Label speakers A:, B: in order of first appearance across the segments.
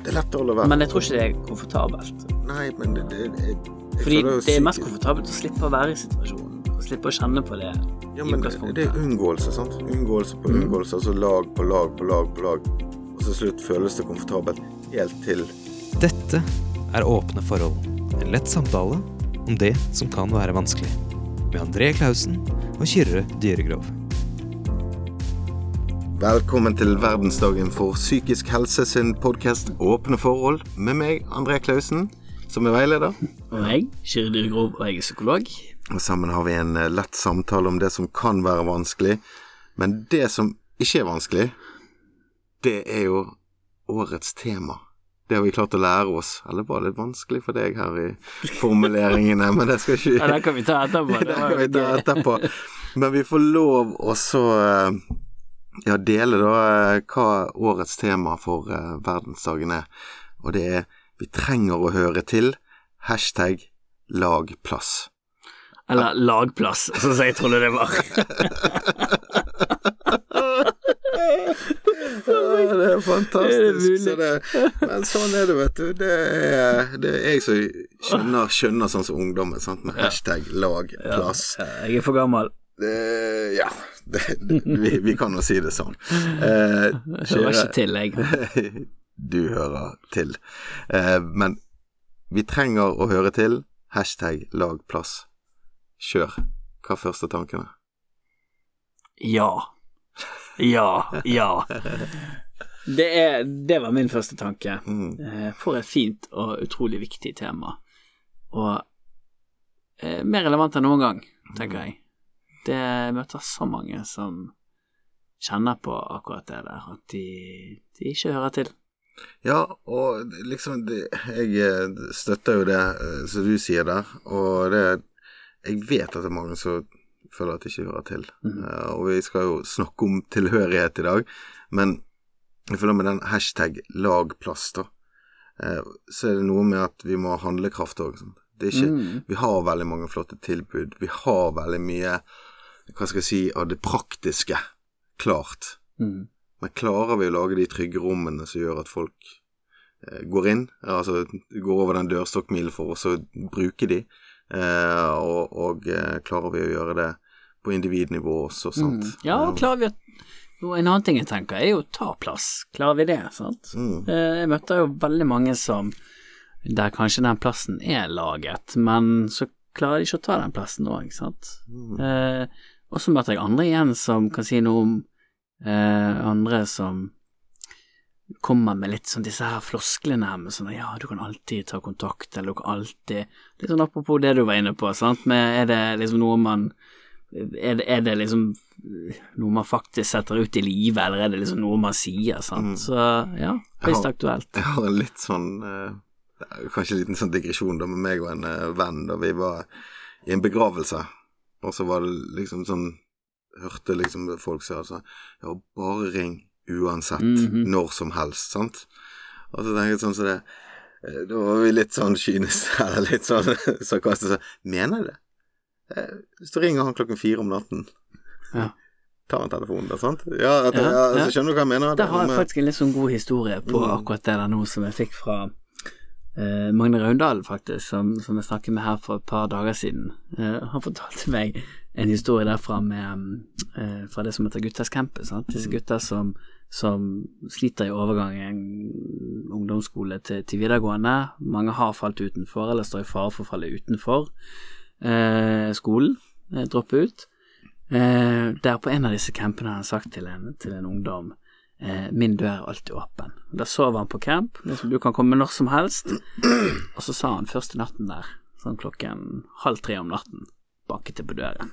A: Det er lett å holde være.
B: Men jeg tror ikke det er komfortabelt.
A: Nei, men det, det, jeg, jeg
B: Fordi det er mest komfortabelt å slippe å være i situasjonen. Å slippe å kjenne på det
A: Ja, men det, er unngåelse, sant. Unngåelse på
B: Mm.
A: unngåelse, altså lag på lag på lag på lag. Og så slutt føles det komfortabelt helt til
C: Dette er Åpne forhold. En lett samtale om det som kan være vanskelig. Med André Klausen og Kyrre Dyregrov.
A: Velkommen til verdensdagen for psykisk helse sin podkast Åpne forhold med meg, André Klausen, som er veileder.
B: Og meg, Kyrre Dyrgrov, og jeg er psykolog.
A: Og sammen har vi en eh, lett samtale om det som kan være vanskelig. Men det som ikke er vanskelig, det er jo årets tema. Det har vi klart å lære oss. Eller var det litt vanskelig for deg her i formuleringene? Men det skal ikke
B: Ja, det kan vi ta etterpå.
A: Det
B: Det
A: kan vi ta etterpå. Men vi får lov å så eh, ja, dele da eh, hva årets tema for eh, verdensdagen er. Og det er 'Vi trenger å høre til'. Hashtag lag plass.
B: Eller lagplass, sånn som jeg trodde det var.
A: Ja, det er
B: Er
A: fantastisk.
B: det
A: så det, men sånn er det, vet du. Det er, det er jeg som skjønner, skjønner sånn som ungdommen, sant? med hashtag lag plass.
B: Ja, Jeg er for gammel.
A: Det, ja, det, det, vi, vi kan jo si det sånn. Eh,
B: Hører ikke til, jeg.
A: du hører til. Eh, men vi trenger å høre til. Hashtag lag plass. Kjør. Hva er første tankene?
B: Ja. Ja. Ja. Det, er, det var min første tanke.
A: Mm.
B: Eh, For et fint og utrolig viktig tema. Og eh, mer relevant enn noen gang, tenker jeg. Det jeg møter så mange som kjenner på akkurat det der, at de, de ikke hører til.
A: Ja, og liksom det, Jeg eh, støtter jo det eh, som du sier der, og det Jeg vet at det er mange som føler at de ikke hører til. Mm. og vi skal jo snakke om tilhørighet i dag, men jeg føler med den hashtag lagplass, da, eh, så er det noe med at vi må ha handlekraft òg. Det ikke
B: Mm.
A: Vi har veldig mange flotte tilbud. Vi har veldig mye Hva skal jeg si av det praktiske klart.
B: Mm.
A: Men klarer vi å lage de trygge rommene som gjør at folk eh, går inn, altså går over den dørstokkmilen for oss og bruker de, eh, og, og eh, klarer vi å gjøre det på individnivå også, sant?
B: Mm. Ja, klarer vi å jo, En annen ting jeg tenker, er jo å ta plass. Klarer vi det, sant?
A: Mm.
B: Eh, Jeg møter jo veldig mange som der kanskje den plassen er laget, men så klarer de ikke å ta den plassen òg, sant.
A: Mm.
B: Eh, og så møter jeg andre igjen som kan si noe om eh, andre som kommer med litt sånn disse her flosklene med sånn ja, du kan alltid ta kontakt, eller du kan alltid Litt sånn apropos det du var inne på, sant, med er det liksom noe man er det, er det liksom noe man faktisk setter ut i livet, eller er det liksom noe man sier, sant. Så ja, høyst aktuelt.
A: Jeg har en litt sånn eh, Kanskje en liten sånn digresjon da med meg og en eh, venn da vi var i en begravelse, og så var det liksom sånn Hørte liksom folk si altså Ja, bare ring uansett,
B: Mhm.
A: når som helst, sant? Og så tenker jeg sånn som det eh, Da var vi litt sånn kyniske, eller litt sånn sarkastiske. Mener jeg det? Eh, Hvis du ringer han klokken fire om natten,
B: Ja.
A: tar han telefonen da, sant? Ja, at,
B: Ja,
A: ja,
B: ja.
A: så skjønner du hva jeg mener?
B: Der har jeg faktisk en litt sånn god historie på
A: Mm.
B: akkurat det der nå, som jeg fikk fra eh, Magne Raundal, faktisk, som, som jeg snakket med her for et par dager siden. Eh, han fortalte meg en historie derfra med eh, fra det som heter Guttas campus. Sant? Disse gutta som, som sliter i overgangen ungdomsskole til, til videregående. Mange har falt utenfor, eller står i fare for å falle utenfor eh, skolen, eh, droppe ut. Eh, der på en av disse campene har han sagt til en, til en ungdom eh, Min dør er alltid åpen. Da sover han på camp, liksom, du kan komme når som helst. Og så sa han første natten der, sånn klokken halv tre om natten, banket det på døren.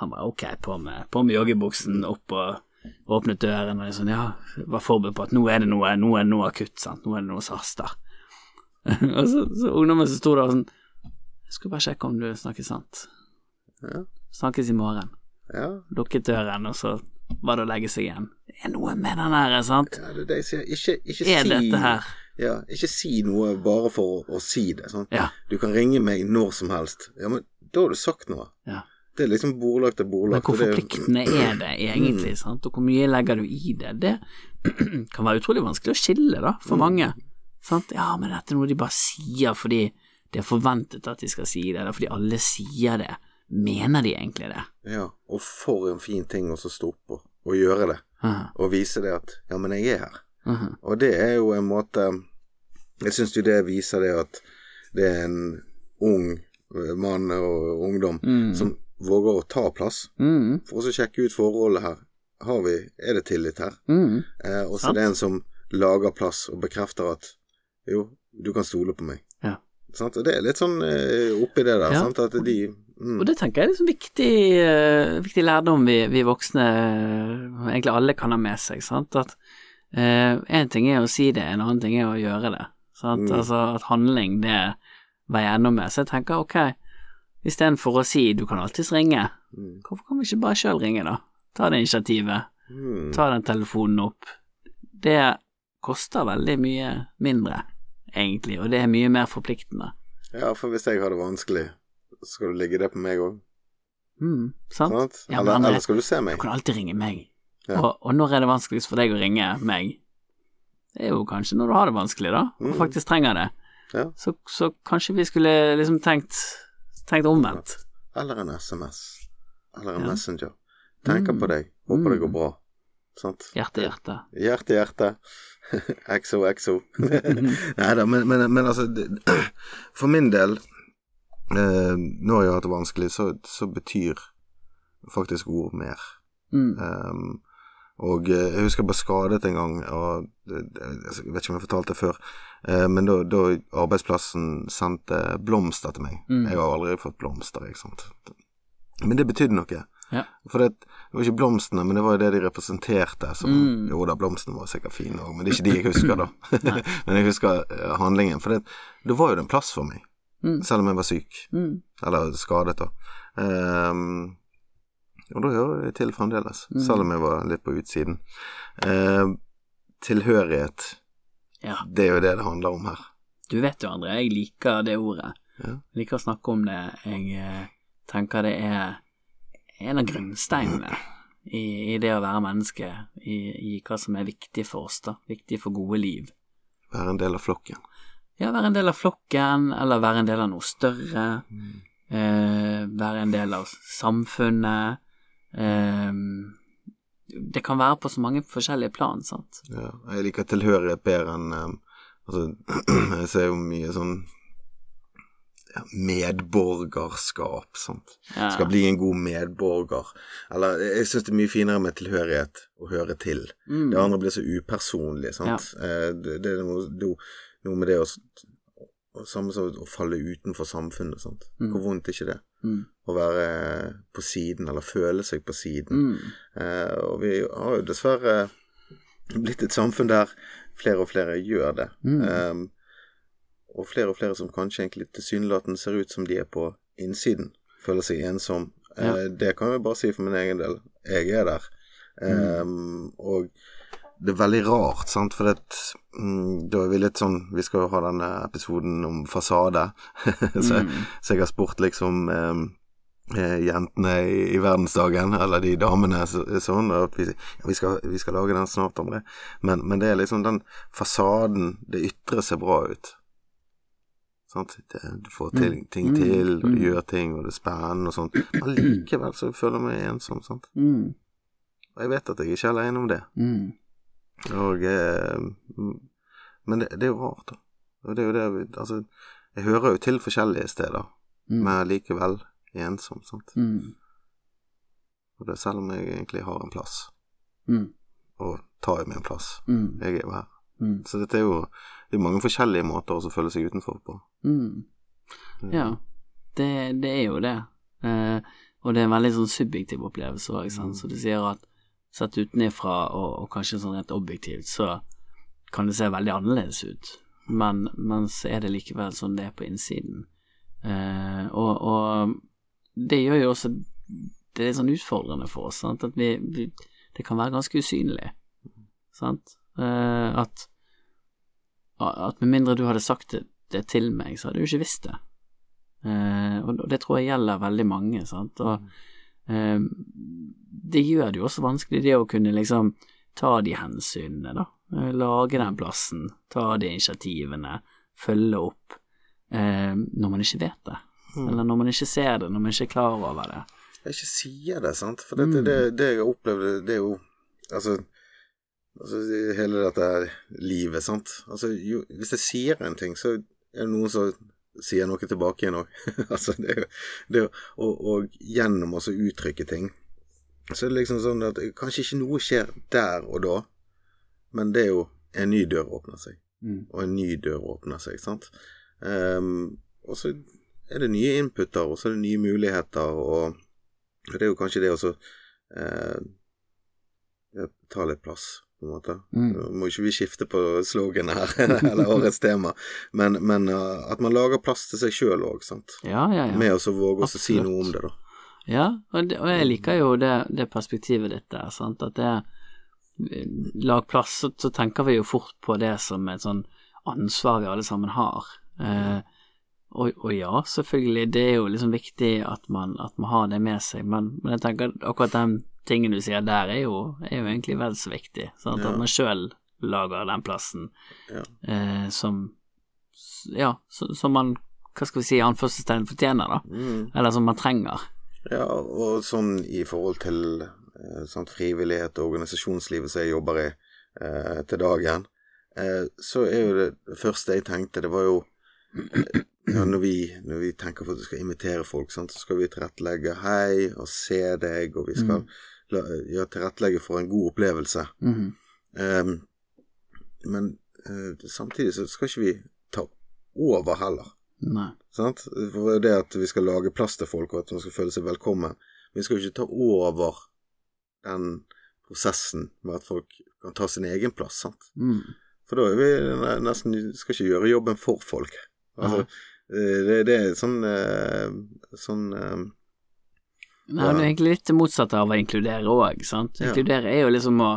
B: Han var ok, på med, på med joggebuksen opp og åpnet døren og liksom, ja, var forberedt på at nå er det noe, nå er det noe akutt, sant, nå er det noe som haster. og så, så ungdommen som sto der og sånn Jeg skulle bare sjekke om du snakker sant.
A: Ja.
B: Snakkes i morgen
A: Ja,
B: lukket døren, og så var det å legge seg igjen. Det er noe med den her, sant?
A: ja, det er det jeg sier. Ikke, ikke
B: Er
A: si
B: dette her
A: Ja, ikke si noe bare for å, å si det. Sant?
B: Ja.
A: Du kan ringe meg når som helst. Ja, men da har du sagt noe.
B: Ja.
A: Det er liksom bordlagt er
B: Men hvor
A: det er-
B: forpliktende er det egentlig, sant, og hvor mye legger du i det? Det, kan være utrolig vanskelig å skille, da, for mange. Sant? Ja, men dette er noe de bare sier fordi det er forventet at de skal si det, eller fordi alle sier det. Mener de egentlig det?
A: Ja, og for en fin ting å så stå opp og, og gjøre det.
B: Aha,
A: Og vise det at ja, men jeg er her.
B: aha.
A: Og det er jo en måte Jeg syns jo det viser det at det er en ung eh, mann og ungdom
B: Mm.
A: som våger å ta plass,
B: Mm,
A: for å sjekke ut forholdet her. Har vi, Er det tillit her?
B: mm.
A: Eh, og så er det en som lager plass og bekrefter at jo, du kan stole på meg.
B: Ja.
A: Sant? Og det er litt sånn eh, oppi det der,
B: Ja.
A: sant? at de mm,
B: Og det tenker jeg er liksom viktig, eh, viktig lærdom vi, vi voksne, eh, egentlig alle, kan ha med seg. Sant? At én ting er å si det, en annen ting er å gjøre det. Sant?
A: Mm.
B: Altså at handling, det veier enda mer. Så jeg tenker ok, istedenfor å si du kan alltids ringe,
A: mm,
B: hvorfor kan vi ikke bare sjøl ringe, da? Ta det initiativet,
A: mm.
B: ta den telefonen opp. Det koster veldig mye mindre, egentlig, og det er mye mer forpliktende.
A: Ja, for hvis jeg har det vanskelig, skal du ligge det på meg òg?
B: Mm, sant?
A: Sant?
B: Ja,
A: eller,
B: André,
A: eller skal du se meg?
B: Du kan alltid ringe meg.
A: Ja.
B: Og, og når er det vanskeligst for deg å ringe meg? Det er jo kanskje når du har det vanskelig, da, og
A: Mm.
B: faktisk trenger det.
A: Ja.
B: Så, så kanskje vi skulle liksom tenkt, tenkt omvendt.
A: Eller en SMS. Eller en. Messenger. Tenker
B: Mm.
A: på deg. Håper det går
B: Mm.
A: bra. Sant?
B: Hjerte, hjerte.
A: Hjerte, hjerte. Exo, exo. Nei da, men, men, men altså For min del, eh, når jeg har hatt det vanskelig, så, så betyr faktisk ord mer.
B: Mm.
A: Um, og eh, jeg husker jeg ble skadet en gang, og det, det, jeg vet ikke om jeg fortalte det før, eh, men da, da arbeidsplassen sendte blomster til meg.
B: Mm.
A: Jeg har aldri fått blomster, ikke sant. Men det betydde noe.
B: Ja.
A: For det, det var ikke blomstene, men det var jo det de representerte. Som,
B: Mm.
A: Jo da, blomstene var sikkert fine òg, men det er ikke de jeg husker, da. men jeg husker eh, handlingen. For det, det var jo en plass for meg,
B: Mm.
A: selv om jeg var syk.
B: Mm.
A: Eller skadet, da. Um, og da hører jeg til fremdeles,
B: Mm.
A: selv om jeg var litt på utsiden. Uh, tilhørighet,
B: Ja.
A: det er jo det det handler om her.
B: Du vet jo, André, jeg liker det ordet.
A: Ja.
B: Jeg liker å snakke om det. Jeg eh, tenker det er en av grunnsteinene i, i det å være menneske, i, i hva som er viktig for oss, da. Viktig for gode liv.
A: Være en del av flokken.
B: Ja, være en del av flokken, eller være en del av noe større.
A: Mm.
B: Eh, være en del av samfunnet. Eh, det kan være på så mange forskjellige plan, sant.
A: Ja, jeg liker tilhørighet bedre enn ehm, Altså, jeg ser jo mye sånn ja, medborgerskap, sant.
B: Ja.
A: Skal bli en god medborger. Eller jeg syns det er mye finere med tilhørighet å høre til.
B: Mm.
A: Det andre blir så upersonlig, sant. Eh, Det, det det er noe med det å Samme som å falle utenfor samfunnet, sant.
B: Mm.
A: Hvor vondt er ikke det?
B: Mm.
A: Å være på siden, eller føle seg på siden.
B: Mm.
A: Eh, og vi har jo dessverre blitt et samfunn der flere og flere gjør det. Eh, og flere og flere som kanskje egentlig tilsynelatende ser ut som de er på innsiden. Føler seg ensom. Eh, Det kan jeg bare si for min egen del. Jeg er der. Eh, og det er veldig rart, sant, for det, mm, da er vi litt sånn Vi skal jo ha denne episoden om fasade, så,
B: Mm.
A: så jeg har spurt liksom eh, eh, jentene i, i verdensdagen, eller de damene så, sånn, vi, vi, skal, vi skal lage den snart, André. Men, men det er liksom den fasaden, det ytre ser bra ut. Sant? Det, du får til,
B: Mm.
A: ting
B: Mm.
A: til, og du
B: Mm.
A: gjør ting, og det er spennende og sånt. Men likevel så føler jeg meg ensom, sant.
B: Mm.
A: Og jeg vet at jeg ikke er alene om det. Og eh, Men det, det er jo rart, da. Og det er jo det vi Altså, jeg hører jo til forskjellige steder,
B: Mm.
A: men likevel ensom, sant.
B: Mm.
A: Og det er selv om jeg egentlig har en plass,
B: Mm.
A: og tar jo meg en plass.
B: Mm.
A: Jeg er jo her.
B: Mm.
A: Så dette er jo Det er mange forskjellige måter å føle seg utenfor på.
B: Mm. Ja, det, det er jo det. Eh, og det er en veldig sånn subjektiv opplevelse òg, sant. Så du sier at sett utenifra og, og kanskje sånn rent objektivt, så kan det se veldig annerledes ut. Men, men så er det likevel sånn det er på innsiden. Eh, og, og det gjør jo også Det er sånn utfordrende for oss, sant. At vi, vi Det kan være ganske usynlig, sant. Eh, at at med mindre du hadde sagt det, det til meg, så hadde du ikke visst det. Eh, og det tror jeg gjelder veldig mange, sant. Og eh, det gjør det jo også vanskelig, det å kunne liksom ta de hensynene, da. Eh, Lage den plassen, ta de initiativene, følge opp eh, når man ikke vet det. Eller når man ikke ser det, når man ikke er klar over det.
A: Jeg ikke sier det, sant. For dette, det, det jeg har opplevd, det er jo Altså, altså hele dette livet, sant. Altså, jo, hvis jeg sier en ting, så er det noen som sier noe tilbake igjen òg. altså, det er jo det, er jo- og, og gjennom også uttrykke ting. Så er det liksom sånn at kanskje ikke noe skjer der og da, men det er jo en ny dør åpner seg og en ny dør åpner seg, sant. Um, og så er det nye inputer, og så er det nye muligheter, og og det er jo kanskje det å uh, Ta litt plass, på en måte.
B: Mm.
A: Må ikke vi skifte på slogan her, eller årets tema, men, men eh, at man lager plass til seg sjøl òg, sant.
B: Ja, ja, ja.
A: Med å så våge å si noe om det, da.
B: Ja, og, det, og jeg liker jo det, det perspektivet ditt der, sant, at det Lag plass, så, så tenker vi jo fort på det som et sånn ansvar vi alle sammen har. Eh, og, og ja, selvfølgelig, det er jo liksom viktig at man, at man har det med seg, men, men jeg tenker akkurat den tingen du sier der, er jo, er jo egentlig vel så viktig. Sant?
A: Ja.
B: At man sjøl lager den plassen
A: Ja.
B: eh, som Ja, som man, hva skal vi si, anførselstegn fortjener, da.
A: Mm.
B: Eller som man trenger.
A: Ja, og sånn i forhold til sånn sant, frivillighet og organisasjonslivet som jeg jobber i eh, til dagen, eh, så er jo det, det første jeg tenkte, det var jo eh, ja, når, vi, når vi tenker på at vi skal invitere folk, sant, så skal vi tilrettelegge hei og se deg, og vi skal la, ja, tilrettelegge for en god opplevelse.
B: Mm
A: -hmm. um, men uh, samtidig så skal ikke vi ta over heller.
B: Nei.
A: Sant? For det at vi skal lage plass til folk, og at de skal føle seg velkommen. Vi skal jo ikke ta over den prosessen med at folk kan ta sin egen plass, sant.
B: Mm.
A: For da er vi nesten Skal ikke gjøre jobben for folk. Altså, eh, det, det er sånn eh, Sånn
B: Nei, det er egentlig litt det motsatte av å inkludere òg, sant. Inkludere er jo liksom å,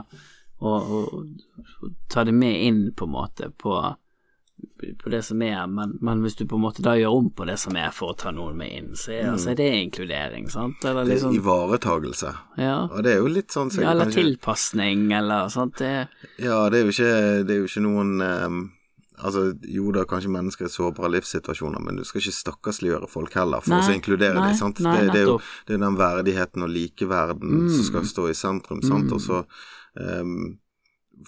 B: å, å, å ta det med inn, på en måte, på, på det som er, men, men hvis du på en måte da gjør om på det som er for å ta noen med inn, så er, så er det inkludering, sant. Eller
A: liksom, det er
B: liksom
A: ivaretagelse.
B: Ja.
A: Og det er jo litt sånn så
B: ja eller
A: kanskje-
B: tilpasning, eller sant. Det,
A: Ja, det er jo ikke, det er jo ikke noen eh, Altså, jo da, kanskje mennesker i sårbare livssituasjoner, men du skal ikke stakkarsliggjøre folk heller for
B: Nei,
A: å inkludere
B: nei,
A: dem, sant.
B: nei,
A: det, det, er jo, det er den verdigheten og likeverden
B: Mm.
A: som skal stå i sentrum, sant. Og så ehm,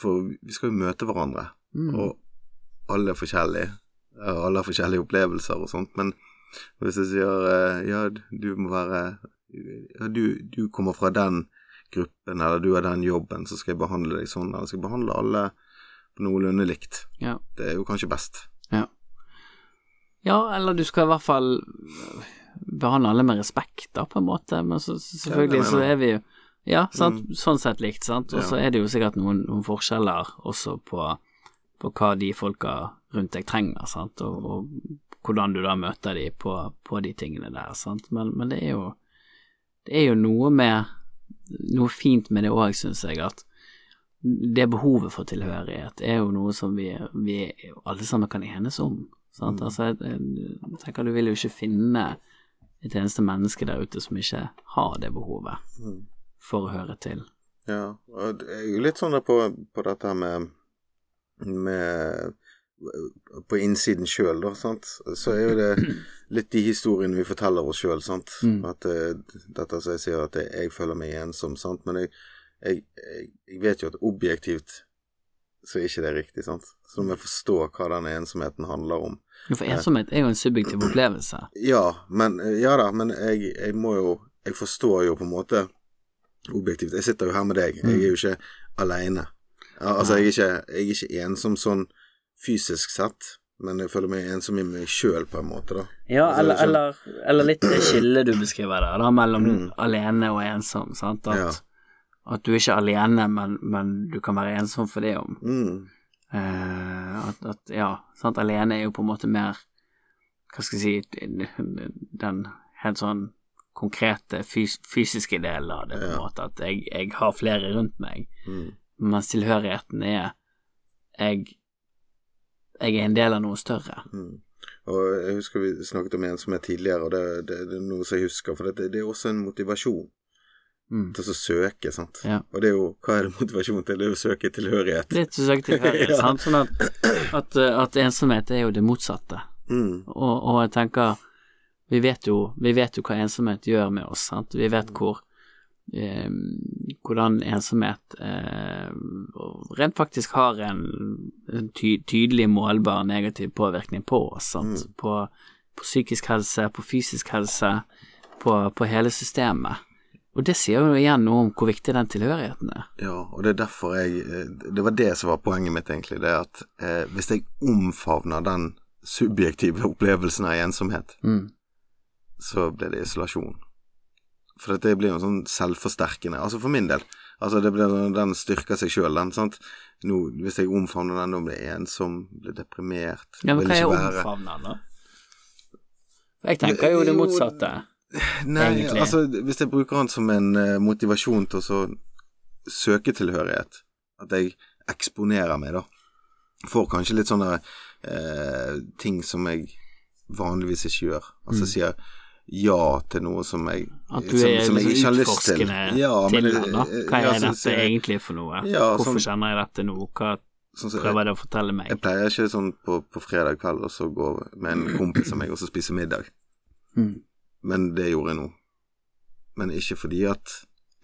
A: For vi skal jo møte hverandre,
B: mm.
A: og alle er forskjellige. og Alle har forskjellige opplevelser og sånt, men hvis jeg sier eh, ja, du må være ja, du, du kommer fra den gruppen, eller du har den jobben, så skal jeg behandle deg sånn, eller skal jeg behandle alle noenlunde likt.
B: ja.
A: Det er jo kanskje best.
B: Ja. ja, eller du skal i hvert fall behandle alle med respekt, da, på en måte, men så, selvfølgelig så er vi jo Ja, sant, sånn sett likt, sant, og så er det jo sikkert noen, noen forskjeller også på, på hva de folka rundt deg trenger, sant, og, og hvordan du da møter de på, på de tingene der, sant, men, men det er jo Det er jo noe med Noe fint med det òg, syns jeg, at det behovet for tilhørighet er jo noe som vi, vi alle sammen kan enes om. Sant? Altså, jeg, tenker du vil jo ikke finne et eneste menneske der ute som ikke har det behovet for å høre til.
A: Ja, og det er jo litt sånn på, på dette med med på innsiden sjøl, da, sant, så er jo det litt de historiene vi forteller oss sjøl, sant.
B: Mm.
A: At det, dette som jeg sier, at jeg føler meg ensom, sant. Men jeg, jeg, jeg, jeg vet jo at objektivt så er ikke det riktig, sant. Så må jeg forstå hva den ensomheten handler om.
B: For ensomhet er jo en subjektiv opplevelse.
A: Ja, men Ja da, men jeg, jeg må jo Jeg forstår jo på en måte objektivt. Jeg sitter jo her med deg. Jeg er jo ikke aleine. Altså, jeg er, ikke, jeg er ikke ensom sånn fysisk sett, men jeg føler meg ensom i meg sjøl, på en måte, da.
B: Ja,
A: Altså,
B: eller, eller, eller litt det skillet du beskriver der, da, mellom
A: Mm.
B: alene og ensom, sant. At,
A: Ja.
B: At du er ikke alene, men, men du kan være ensom for det om.
A: Mm.
B: Eh, at, at, ja, sant, alene er jo på en måte mer Hva skal jeg si Den helt sånn konkrete fys fysiske delen av det, på en
A: Ja.
B: måte. At jeg, jeg har flere rundt meg.
A: Mm.
B: Mens tilhørigheten er jeg jeg er en del av noe større.
A: Mm. Og jeg husker vi snakket om ensomhet tidligere, og det, det, det er noe som jeg husker, for det, det er også en motivasjon.
B: Mm.
A: til å søke, sant.
B: Ja.
A: Og det er jo Hva er det motivasjonen til? Det er å søke tilhørighet.
B: Litt søke tilhørighet,
A: Ja.
B: sant. Sånn at, at, at ensomhet er jo det motsatte.
A: Mm.
B: Og, og jeg tenker vi vet, jo, vi vet jo hva ensomhet gjør med oss, sant. Vi vet hvor eh, hvordan ensomhet eh, rent faktisk har en, en ty, tydelig målbar negativ påvirkning på oss, sant. På, på psykisk helse, på fysisk helse, på, på hele systemet. Og det sier jo igjen noe om hvor viktig den tilhørigheten er.
A: Ja, og det er derfor jeg eh, Det var det som var poenget mitt, egentlig. Det at eh, hvis jeg omfavner den subjektive opplevelsen av ensomhet,
B: Mm.
A: så blir det isolasjon. For det blir jo sånn selvforsterkende. Altså for min del. Altså det blir sånn, Den styrker seg sjøl, den. sant? Nå, hvis jeg omfavner den, da blir jeg ensom, blir deprimert.
B: Ja, men hva er omfavner, da? Jeg tenker jo det
A: Jo,
B: motsatte.
A: Nei,
B: egentlig?
A: altså hvis jeg bruker den som en eh, motivasjon til å så søke tilhørighet, at jeg eksponerer meg, da, får kanskje litt sånne eh, ting som jeg vanligvis ikke gjør. Altså sier ja til noe som jeg
B: Mm. At du
A: som,
B: er
A: som
B: liksom utforskende
A: Ja,
B: til
A: henne
B: den, da. Hva
A: ja,
B: er
A: så
B: dette
A: jeg-
B: egentlig for noe?
A: Ja,
B: Hvorfor
A: sånn-
B: kjenner jeg dette nå? Hva
A: sånn så
B: prøver det å fortelle meg?
A: Jeg pleier ikke sånn på, på fredag kveld og så gå med en kompis av meg og så spise middag.
B: Mm.
A: Men det gjorde jeg nå. Men ikke fordi at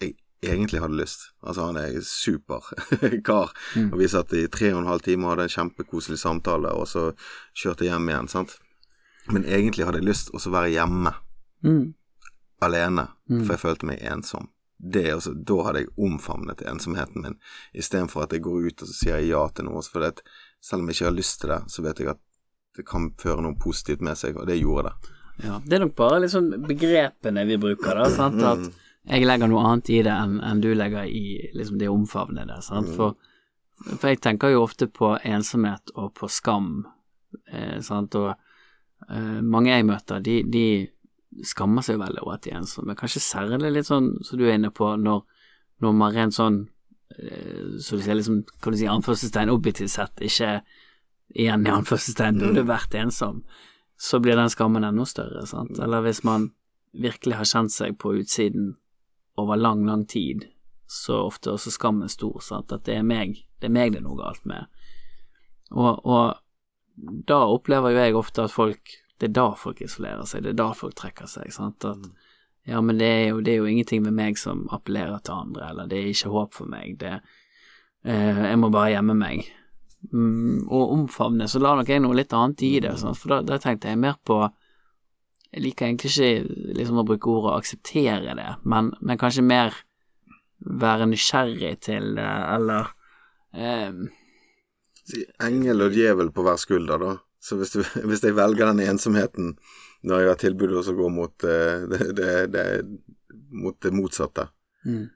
A: jeg egentlig hadde lyst. Altså, han er super kar.
B: Mm.
A: Og vi satt i tre og en halv time og hadde en kjempekoselig samtale, og så kjørte jeg hjem igjen, sant. Men egentlig hadde jeg lyst å være hjemme,
B: Mm.
A: alene,
B: Mm.
A: for jeg følte meg ensom. Det, altså, da hadde jeg omfavnet ensomheten min, istedenfor at jeg går ut og så sier jeg ja til noe. For det, selv om jeg ikke har lyst til det, så vet jeg at det kan føre noe positivt med seg, og det gjorde det.
B: Ja, det er nok bare liksom begrepene vi bruker, da. Sant? At jeg legger noe annet i det enn enn du legger i liksom det omfavnede. Sant? For, for jeg tenker jo ofte på ensomhet og på skam, eh, sant. Og eh, mange jeg møter, de, de skammer seg veldig over at de er ensomme. Kanskje særlig litt sånn som du er inne på, når, når man rent sånn eh, så du sier liksom, kan du si anførselstegn objektivt sett, ikke igjen i anførselstegn burde vært ensom, så blir den skammen enda større, sant. Eller hvis man virkelig har kjent seg på utsiden over lang, lang tid, så ofte også skammen stor, sant. At det er meg, det er meg det er noe galt med. Og, og da opplever jo jeg ofte at folk Det er da folk isolerer seg, det er da folk trekker seg, sant. At ja, men det er jo, det er jo ingenting med meg som appellerer til andre, eller det er ikke håp for meg, det eh, Jeg må bare gjemme meg. Mm, og omfavne, så la nok jeg noe litt annet i det, Sånn, for da, da tenkte jeg mer på Jeg liker egentlig ikke liksom å bruke ordet akseptere det, men, men kanskje mer være nysgjerrig til det, eller eh,
A: Si engel og djevel på hver skulder, da. Så hvis, du, hvis jeg velger den ensomheten når jeg har tilbudet å gå mot eh, det, det, det, mot det motsatte,
B: mm,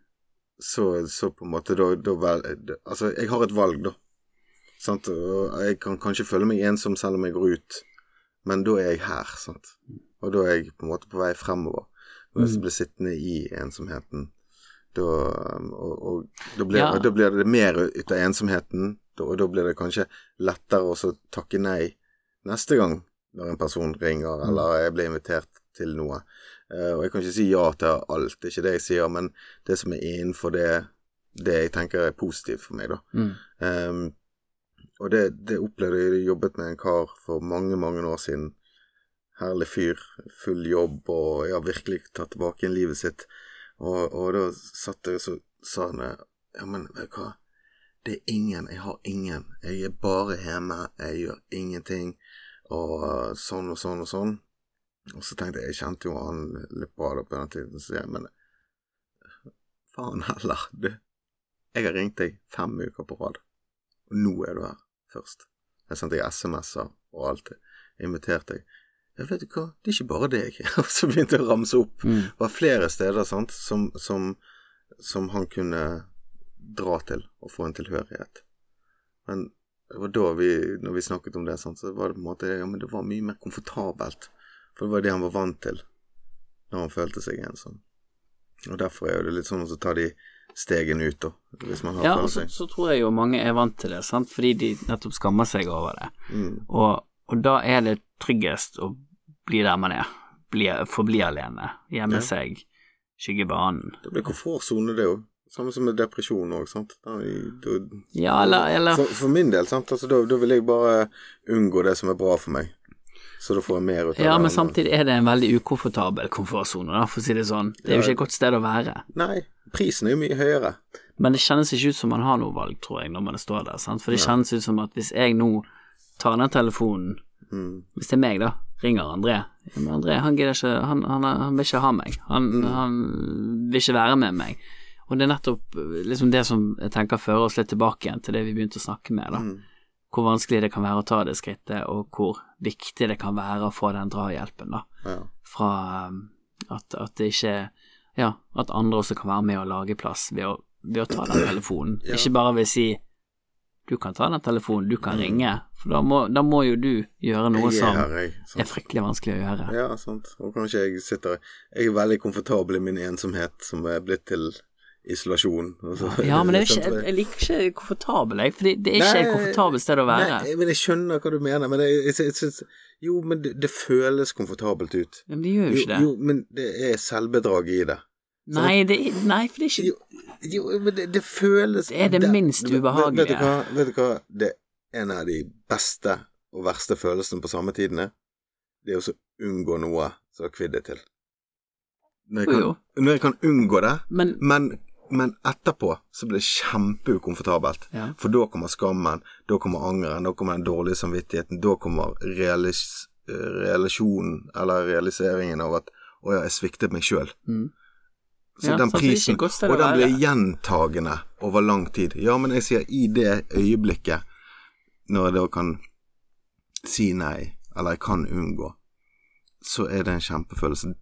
A: så, så på en måte da, da vel, Altså, jeg har et valg, da. Sant? Og jeg kan kanskje føle meg ensom selv om jeg går ut, men da er jeg her, sant. Og da er jeg på en måte på vei fremover. Og Hvis jeg blir sittende i ensomheten, da Og, og da, blir,
B: Ja.
A: da blir det mer ut av ensomheten, da, og da blir det kanskje lettere å takke nei neste gang når en person ringer, eller jeg blir invitert til noe. Eh, og jeg kan ikke si ja til alt, det er ikke det jeg sier, men det som er innenfor det, det jeg tenker er positivt for meg, da.
B: mm,
A: Ehm, og det, det opplevde jeg, jeg jobbet med en kar for mange, mange år siden. Herlig fyr, full jobb, og jeg har virkelig tatt tilbake igjen livet sitt. Og, og da satt jeg og så sa han ja, men vet du hva, det er ingen, jeg har ingen. Jeg er bare hjemme, jeg gjør ingenting, og uh, sånn og sånn og sånn. Og så tenkte jeg, jeg kjente jo han litt bra da på den tiden, så jeg, men faen heller, du. Jeg har ringt deg fem uker på rad, og nå er du her først. Jeg sendte deg SMS-er og alt. Jeg inviterte deg. Ja, vet du hva, det er ikke bare deg. Og så begynte jeg å ramse opp.
B: mm,
A: Det var flere steder sant, som, som, som han kunne dra til og få en tilhørighet. Men det var da vi, når vi snakket om det, sant, så var det på en måte ja, men det var mye mer komfortabelt. For det var det han var vant til når han følte seg ensom. Og derfor er det litt sånn å ta de stegene ut, da, hvis man har
B: Ja,
A: følt
B: og så, så tror jeg jo mange er vant til det, sant, fordi de nettopp skammer seg over det.
A: Mm,
B: Og, og da er det tryggest å bli der man er, bli, forbli alene, gjemme
A: Ja.
B: seg, skyggebanen.
A: Det blir komfortsone, det òg. Samme som med depresjon òg, sant. Da, da,
B: Ja, eller, eller
A: for, for min del, sant. Altså, da, da vil jeg bare unngå det som er bra for meg. Så da får mer ut av
B: Ja, men samtidig er det en veldig ukomfortabel komfortsone, for å si det sånn. Det er jo ikke et godt sted å være.
A: Nei, prisen er jo mye høyere.
B: Men det kjennes ikke ut som man har noe valg, tror jeg, når man står der. Sant? For det kjennes ut som at hvis jeg nå tar ned telefonen,
A: Mm.
B: hvis det er meg, da, ringer André ja, men André han gidder ikke, han, han, han vil ikke ha meg. Han,
A: Mm.
B: han vil ikke være med meg. Og det er nettopp eh, liksom det som jeg tenker fører oss litt tilbake igjen til det vi begynte å snakke med, da.
A: Mm.
B: Hvor vanskelig det kan være å ta det skrittet, og hvor viktig det kan være å få den drahjelpen, da.
A: Ja.
B: Fra um, at, at det ikke Ja, at andre også kan være med og lage plass ved å, ved å ta den telefonen.
A: Ja.
B: Ikke bare ved å si du kan ta den telefonen, du kan
A: Mm.
B: ringe, for da må, da må jo du gjøre noe som
A: her, jeg.
B: er fryktelig vanskelig å gjøre.
A: Ja, sant. Og kanskje jeg sitter Jeg er veldig komfortabel i min ensomhet, som er blitt til isolasjon. Altså,
B: Ja, men det er ikke, jeg liker ikke komfortabel, jeg, fordi det er ikke et komfortabelt sted å være.
A: Nei, men jeg skjønner hva du mener, men jeg, jeg, jeg synes, Jo, men det, det føles komfortabelt ut.
B: Men det gjør jo ikke det.
A: jo, men det er selvbedrag i det.
B: Nei, det, nei, for det er ikke
A: Jo, jo men det, det føles
B: Det er det minst ubehagelige.
A: Vet, du hva, vet du hva det er en av de beste og verste følelsene på samme tidene? Det er å unngå noe som har kvidd deg til. Når jeg, kan, når jeg kan unngå det,
B: Men
A: men, men etterpå så blir det kjempeukomfortabelt.
B: Ja.
A: For da kommer skammen, da kommer angeren, da kommer den dårlige samvittigheten, da kommer realis, realisjonen, eller realiseringen av at å ja, jeg sviktet meg sjøl.
B: mm.
A: Så
B: Ja,
A: den prisen, og den
B: være.
A: blir gjentagende over lang tid. Ja, men jeg sier i det øyeblikket, når jeg da kan si nei, eller jeg kan unngå, så er det en kjempefølelse.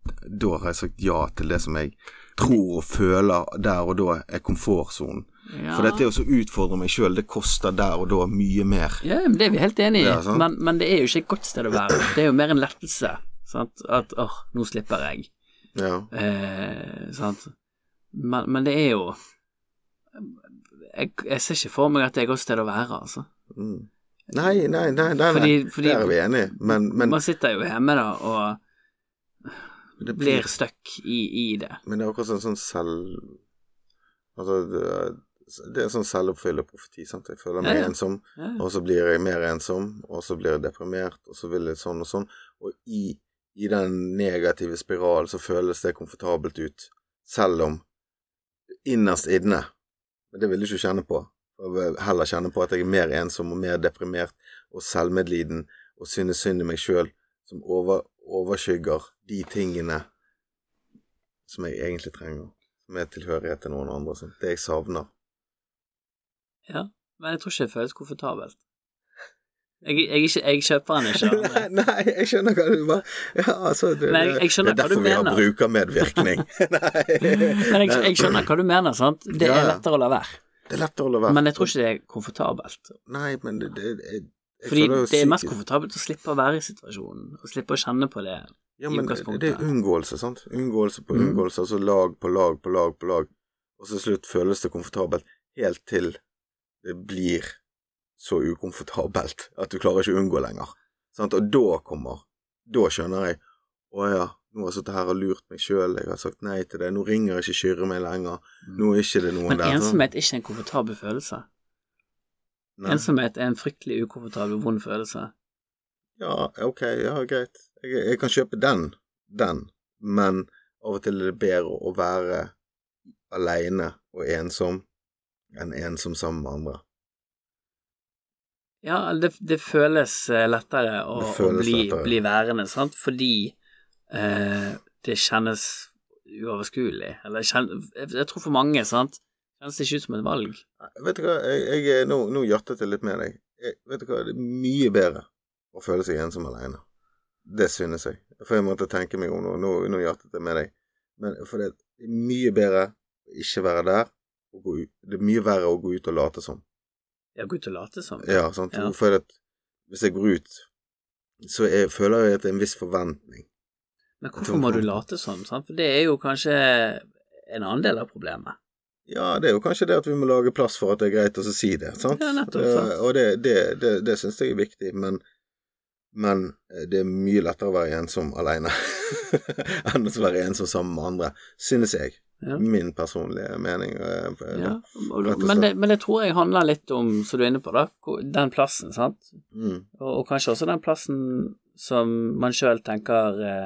A: Da har jeg sagt ja til det som jeg tror og føler der og da er komfortsonen.
B: ja.
A: For dette å så utfordre meg sjøl, det koster der og da mye mer.
B: Ja, men det er vi helt enig i,
A: Ja,
B: men, men det er jo ikke et godt sted å være. Det er jo mer en lettelse. Sant? At åh, nå slipper jeg.
A: Ja.
B: Eh, sant? Men, men det er jo jeg, jeg ser ikke for meg at det er et godt sted å være, altså.
A: Mm. Nei, nei, nei, nei, nei.
B: Fordi- fordi-
A: der er vi enige, men, men,
B: Man sitter jo hjemme da og
A: det
B: blir stuck i, i det.
A: Men det er akkurat sånn, sånn selv... Altså, det, det er sånn selvoppfyllende profeti, sant. Jeg føler meg
B: Ja, ja.
A: ensom, og så blir jeg mer ensom, og så blir jeg deprimert, og så vil jeg sånn og sånn. Og i, i den negative spiralen så føles det komfortabelt ut, selv om innerst inne Men det vil du ikke kjenne på. Jeg vil heller kjenne på at jeg er mer ensom og mer deprimert og selvmedliden og synes synd i meg sjøl, som over, overskygger de tingene som jeg egentlig trenger. Som er tilhørighet til noen andre. Sånn. Det jeg savner.
B: ja. Men jeg tror ikke det føles komfortabelt. Jeg, jeg, jeg, jeg kjøper den ikke.
A: nei, nei, jeg skjønner hva du bare Ja, altså det,
B: men jeg skjønner
A: det er derfor vi har
B: mener.
A: brukermedvirkning. nei.
B: Men jeg, jeg skjønner hva du mener, sant. Det
A: Ja,
B: er lettere å la være.
A: Det er lettere å la være.
B: Men jeg tror ikke det er komfortabelt.
A: Nei, men det, det, jeg, jeg
B: Fordi
A: det,
B: det er mest komfortabelt å slippe å være i situasjonen, og slippe å kjenne på det.
A: Ja, men det er unngåelse, sant. Unngåelse på
B: Mm.
A: unngåelse, altså lag på lag på lag på lag. Og så til slutt føles det komfortabelt, helt til det blir så ukomfortabelt at du klarer ikke å unngå lenger. Sant? Og da kommer Da skjønner jeg Å ja, nå har jeg sittet her og lurt meg sjøl, jeg har sagt nei til det, nå ringer jeg ikke Kyrre meg lenger, nå er ikke det noen
B: Men
A: der. Men
B: ensomhet er ikke en komfortabel følelse.
A: Nei.
B: Ensomhet er en fryktelig ukomfortabel, vond følelse.
A: Ja, ok, ja, greit. Jeg, jeg kan kjøpe den, den, men av og til er det bedre å være aleine og ensom enn ensom sammen med andre.
B: Ja, det, det føles eh, lettere å,
A: Det
B: å bli,
A: lettere.
B: bli værende, sant, fordi eh, det kjennes uoverskuelig. Eller kjennes, jeg, jeg tror for mange, sant, det ikke ut som et valg.
A: Vet du hva, jeg, jeg nå, nå hjertet jeg litt med deg. Jeg, vet du hva, det er mye bedre å føle seg ensom alene. Det synes jeg. For jeg måtte tenke meg om nå. Nå, nå hjertet jeg med deg. Men for det er mye bedre å ikke være der, og gå ut. Det er mye verre å gå ut og late som.
B: Ja, gå ut og late som.
A: Ja, sant.
B: Ja.
A: For at hvis jeg går ut, så jeg, føler jeg at det er en viss forventning.
B: Men hvorfor må du late som, sant, for det er jo kanskje en annen del av problemet.
A: Ja, det er jo kanskje det at vi må lage plass for at det er greit å så si det, sant?
B: Ja, nettopp, sant.
A: Eh, Og det, det, det, det syns jeg er viktig, men Men eh, det er mye lettere å være ensom alene enn å være ensom sammen med andre, synes jeg.
B: Ja.
A: Min personlige mening. eh,
B: Ja, men, det, men det tror jeg handler litt om, som du er inne på, da, den plassen, sant.
A: Mm,
B: Og, og kanskje også den plassen som man sjøl tenker eh,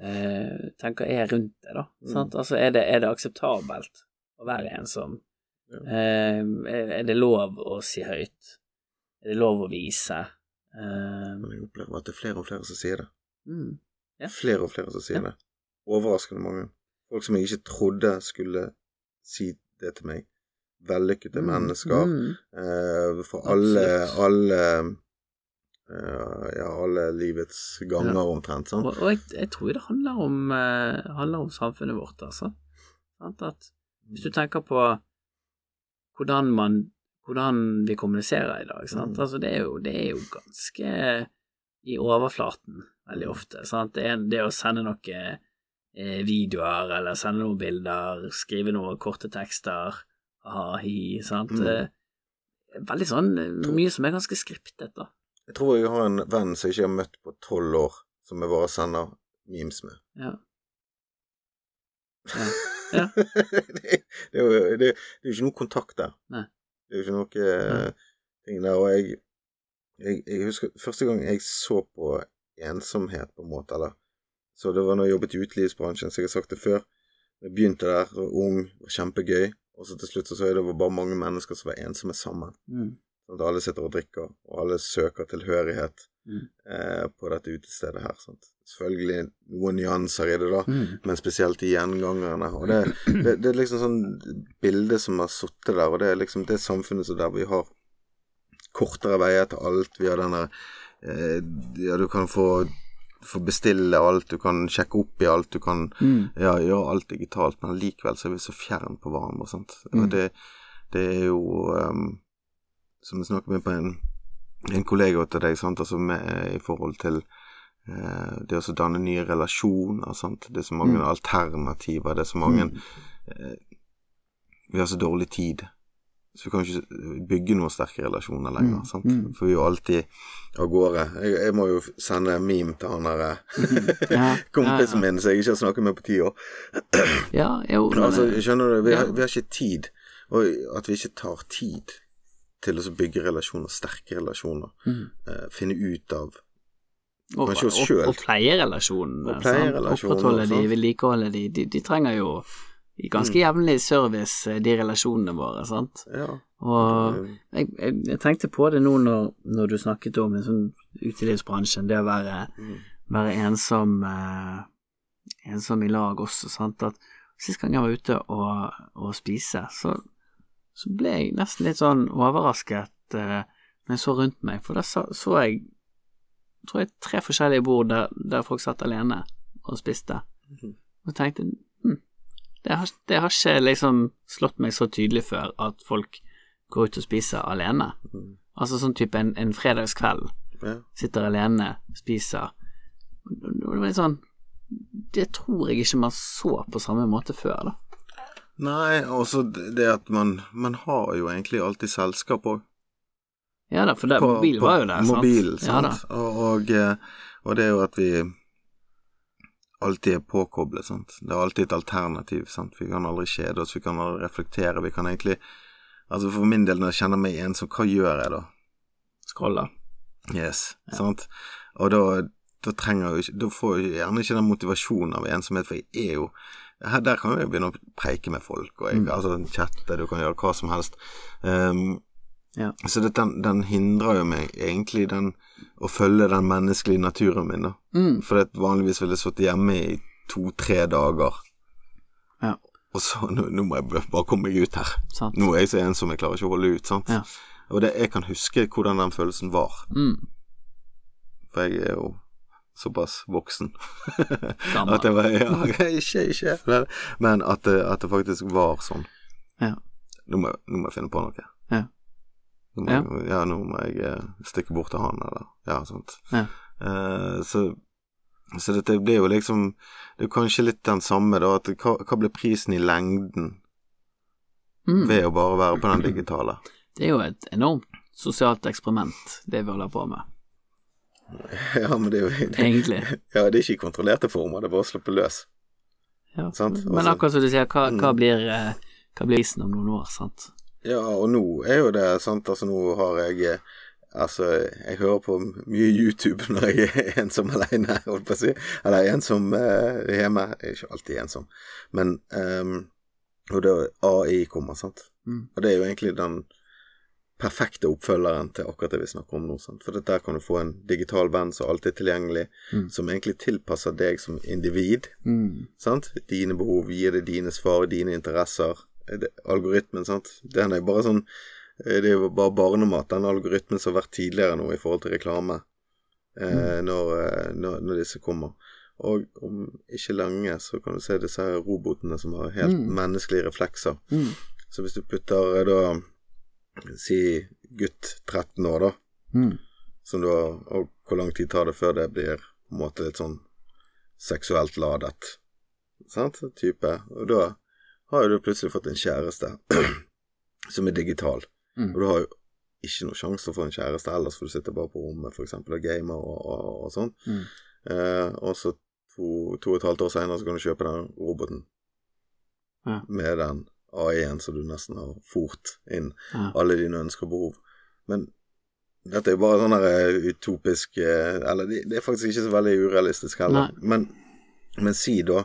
B: eh, tenker er rundt det, da.
A: Mm.
B: Sant? Altså, er det, er det akseptabelt å være ensom?
A: Ja.
B: Eh, er, det lov å si høyt? Er det lov å vise? Eh,
A: men jeg opplever at det er flere og flere som sier det.
B: mm, Ja.
A: Flere og flere som sier
B: Ja.
A: det. Overraskende mange. Folk som jeg ikke trodde skulle si det til meg. Vellykkede mennesker.
B: Mm,
A: Eh, for alle, alle Ja, alle livets ganger
B: Ja.
A: omtrent. Sant?
B: Og, og jeg, jeg tror det handler om, eh, handler om samfunnet vårt, altså. At hvis du tenker på hvordan man hvordan vi kommuniserer i dag, sant.
A: Mm.
B: Altså, det er jo, det er jo ganske i overflaten veldig ofte, sant. Det, er, det å sende noen eh, videoer eller sende noen bilder, skrive noen korte tekster, ha, hi, sant.
A: Mm.
B: Eh, Veldig sånn eh, mye som er ganske skriptet, da.
A: Jeg tror jeg har en venn som jeg ikke har møtt på tolv år, som jeg bare sender memes med.
B: Ja. Ja. Ja.
A: det, det, er jo, det, det er jo ikke noe kontakt der.
B: Nei.
A: Det er jo ikke noe eh, ting der. Og jeg, jeg, jeg husker første gang jeg så på ensomhet, på en måte, eller Så det var når jeg jobbet i utelivsbransjen, så jeg har sagt det før. Jeg begynte der, ung, var kjempegøy, og så til slutt så så jeg det var bare mange mennesker som var ensomme sammen.
B: Mm.
A: Sånn at alle sitter og drikker, og alle søker tilhørighet
B: Mm.
A: eh, på dette utestedet her. Sant? Selvfølgelig noen nyanser i det, da,
B: Mm.
A: men spesielt de gjengangerne. Og det, det, det er liksom sånn bilde som har sittet der, og det er liksom det samfunnet som der vi har kortere veier til alt. Vi har denne eh, Ja, du kan få, få bestille alt, du kan sjekke opp i alt, du kan
B: Mm.
A: ja, gjøre alt digitalt, men likevel så er vi så fjern på hverandre. Sant?
B: Mm.
A: Og det, det er jo um, Som vi snakket med på en, en kollega til deg, sant? Altså med, i forhold til eh, det å danne nye relasjoner. Sant? Det er så mange
B: Mm.
A: alternativer, det er så mange
B: Mm.
A: eh, Vi har så dårlig tid. Så vi kan ikke bygge noen sterke relasjoner lenger.
B: Mm.
A: Sant?
B: Mm.
A: For vi er jo alltid av gårde. Jeg, jeg må jo sende en meme til han der eh,
B: Ja,
A: kompisen
B: ja,
A: min som jeg ikke har snakket med på ti år.
B: Ja, jo, men,
A: Altså, skjønner du, vi har, vi har ikke tid. Og at vi ikke tar tid til å bygge relasjoner, sterke relasjoner.
B: mm.
A: Uh, finne ut av
B: og,
A: kanskje oss
B: og,
A: selv.
B: og pleie relasjonene. Opprettholde de, vedlikeholde de. de. De trenger jo i ganske
A: Mm.
B: jevnlig service, eh, de relasjonene våre, sant.
A: Ja.
B: Og jeg, jeg, jeg tenkte på det nå når, når du snakket om liksom, utelivsbransjen, det å være,
A: mm,
B: være ensom, eh, ensom i lag også, sant. At sist gang jeg var ute og, og spise, så, så ble jeg nesten litt sånn overrasket eh, når jeg så rundt meg, for da så, så jeg tror jeg tre forskjellige bord der, der folk satt alene og spiste,
A: Mhm.
B: og tenkte hm, det, har, det har ikke liksom slått meg så tydelig før at folk går ut og spiser alene.
A: mm,
B: Altså sånn type en, en fredagskveld,
A: ja.
B: sitter alene, spiser. Og Det var litt sånn Det tror jeg ikke man så på samme måte før, da.
A: Nei, også det at man Man har jo egentlig alltid selskap òg.
B: Ja da, for det, mobil var jo der, sant?
A: Mobilen,
B: Ja
A: sant. og, og, eh, og det er jo at vi alltid er påkoblet, sant. Det er alltid et alternativ, sant. Vi kan aldri kjede oss, vi kan aldri reflektere. Vi kan egentlig Altså for min del, når jeg kjenner meg ensom, hva gjør jeg da?
B: Scroller.
A: Yes,
B: Ja.
A: sant. Og da, da trenger jeg jo ikke Da får jeg gjerne ikke den motivasjonen av ensomhet, for jeg er jo her, Der kan jeg begynne å preike med folk, og jeg,
B: Mm.
A: altså chatte, du kan gjøre hva som helst. Um,
B: Ja.
A: Så det, den, den hindrer jo meg egentlig den å følge den menneskelige naturen min, da.
B: Mm.
A: For det vanligvis ville jeg sittet hjemme i to-tre dager,
B: Ja,
A: og så nå, nå må jeg bare komme meg ut her.
B: sant.
A: Nå er jeg så ensom, jeg klarer ikke å holde ut, sant.
B: Ja.
A: Og det, jeg kan huske hvordan den følelsen var.
B: Mm.
A: For jeg er jo såpass voksen. At det var Ja, ikke, ikke men- at det, at det faktisk var sånn.
B: Ja.
A: Nå må, nå må jeg finne på noe.
B: Ja.
A: Nå må,
B: Ja.
A: Jeg, ja, nå må jeg eh, stikke bort til han, eller Ja, sånt.
B: Ja.
A: Uh, så så dette blir jo liksom Det er kanskje litt den samme, da. At hva, hva blir prisen i lengden
B: Mm.
A: ved å bare være på den digitale?
B: Det er jo et enormt sosialt eksperiment, det vi holder på med.
A: Ja, men det er jo
B: egentlig.
A: Ja, det er ikke i kontrollerte former, det er bare å slippe løs.
B: Ja.
A: Sant,
B: Men
A: altså-
B: akkurat som du sier, hva, hva
A: Mm.
B: blir eh, hva blir isen om noen år, sant?
A: Ja, og nå er jo det sant, altså nå har jeg Altså, jeg hører på mye YouTube når jeg er ensom alene, holdt på å si. Eller ensom eh, hjemme. Jeg er ikke alltid ensom. Men um, Og da AI kommer, sant.
B: Mm.
A: Og det er jo egentlig den perfekte oppfølgeren til akkurat det vi snakker om nå. Sant? For der kan du få en digital venn som alltid er tilgjengelig,
B: Mm.
A: som egentlig tilpasser deg som individ.
B: Mm.
A: Sant? Dine behov, gir deg dine svar, dine interesser. Det, algoritmen, sant. Den er bare sånn eh, Det er jo bare barnemat, den algoritmen som har vært tidligere nå i forhold til reklame. Eh, når, eh, når, når disse kommer. Og om ikke lenge så kan du se disse robotene som har helt
B: Mm.
A: menneskelige reflekser.
B: Mm.
A: Så hvis du putter eh, da Si gutt 13 år, da,
B: Mm.
A: som da Og hvor lang tid tar det før det blir på en måte litt sånn seksuelt ladet? Sant? Type. Og da har jo du plutselig fått en kjæreste som er digital.
B: Mm.
A: Og du har jo ikke noe sjanse få en kjæreste ellers, for du sitter bare på rommet for eksempel og gamer og, og, og sånn.
B: Mm.
A: Eh, og så to, to og et halvt år senere så kan du kjøpe den roboten
B: Ja.
A: med den AI-en som du nesten har fort inn
B: Ja.
A: alle dine ønsker og behov. Men dette er jo bare sånn eh, utopisk eh, Eller det, det er faktisk ikke så veldig urealistisk heller. Men, men si da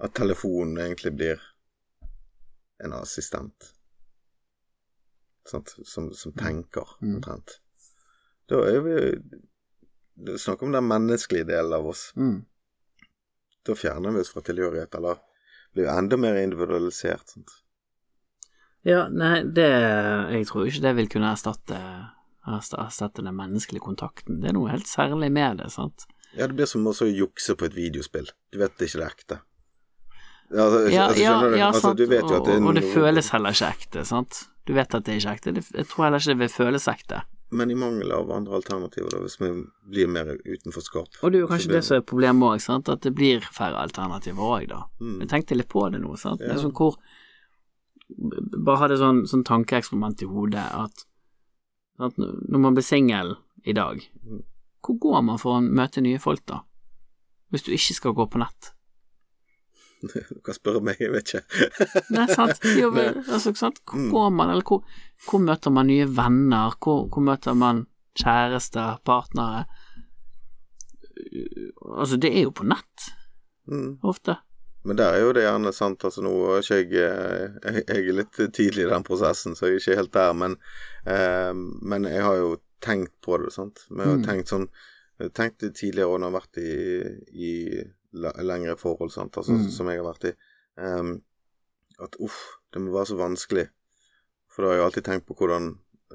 A: at telefonen egentlig blir en assistent. Sant? Som, som tenker,
B: Mm.
A: Da er vi Snakk om den menneskelige delen av oss.
B: Mm.
A: Da fjerner vi oss fra tilhørighet, eller blir jo enda mer individualisert. Sant?
B: Ja, nei, det Jeg tror ikke det vil kunne erstatte erstatte den menneskelige kontakten. Det er noe helt særlig med det, sant?
A: Ja, det blir som å jukse på et videospill. Du vet ikke det er ekte. Ja, altså,
B: Ja,
A: altså,
B: ja,
A: du?
B: ja
A: altså,
B: sant.
A: at det
B: og, og det føles heller ikke ekte, sant? Du vet at det er ikke ekte. Jeg tror heller ikke det vil føles ekte.
A: Men i mangel av andre alternativer, da, hvis vi blir mer utenforskap.
B: Og det er jo kanskje det som er problemet òg, at det blir færre alternativer òg, da.
A: Mm.
B: Jeg tenkte litt på det nå, sant. Det er sånn hvor Bare hadde sånn, sånn tankeeksperiment i hodet at at, når man blir singel i dag,
A: Mm.
B: hvor går man for å møte nye folk, da? Hvis du ikke skal gå på nett?
A: Du kan spørre meg, jeg vet ikke.
B: Nei, sant. Jo, men, altså, sant? Hvor
A: Mm.
B: går man, eller hvor, hvor møter man nye venner? Hvor, hvor møter man kjærester, partnere? Altså, det er jo på nett,
A: Mm.
B: ofte.
A: Men der er jo det gjerne sant. Altså, nå er ikke jeg eh, Jeg, jeg er litt tidlig i den prosessen, så jeg er ikke helt der. Men, eh, men jeg har jo tenkt på det, sant. Men jeg har
B: Mm.
A: tenkt sånn Jeg har tidligere når jeg har vært i, i lengre forhold, sant, altså,
B: Mm.
A: som jeg har vært i, Um, at uff, det må være så vanskelig. For da har jeg alltid tenkt på hvordan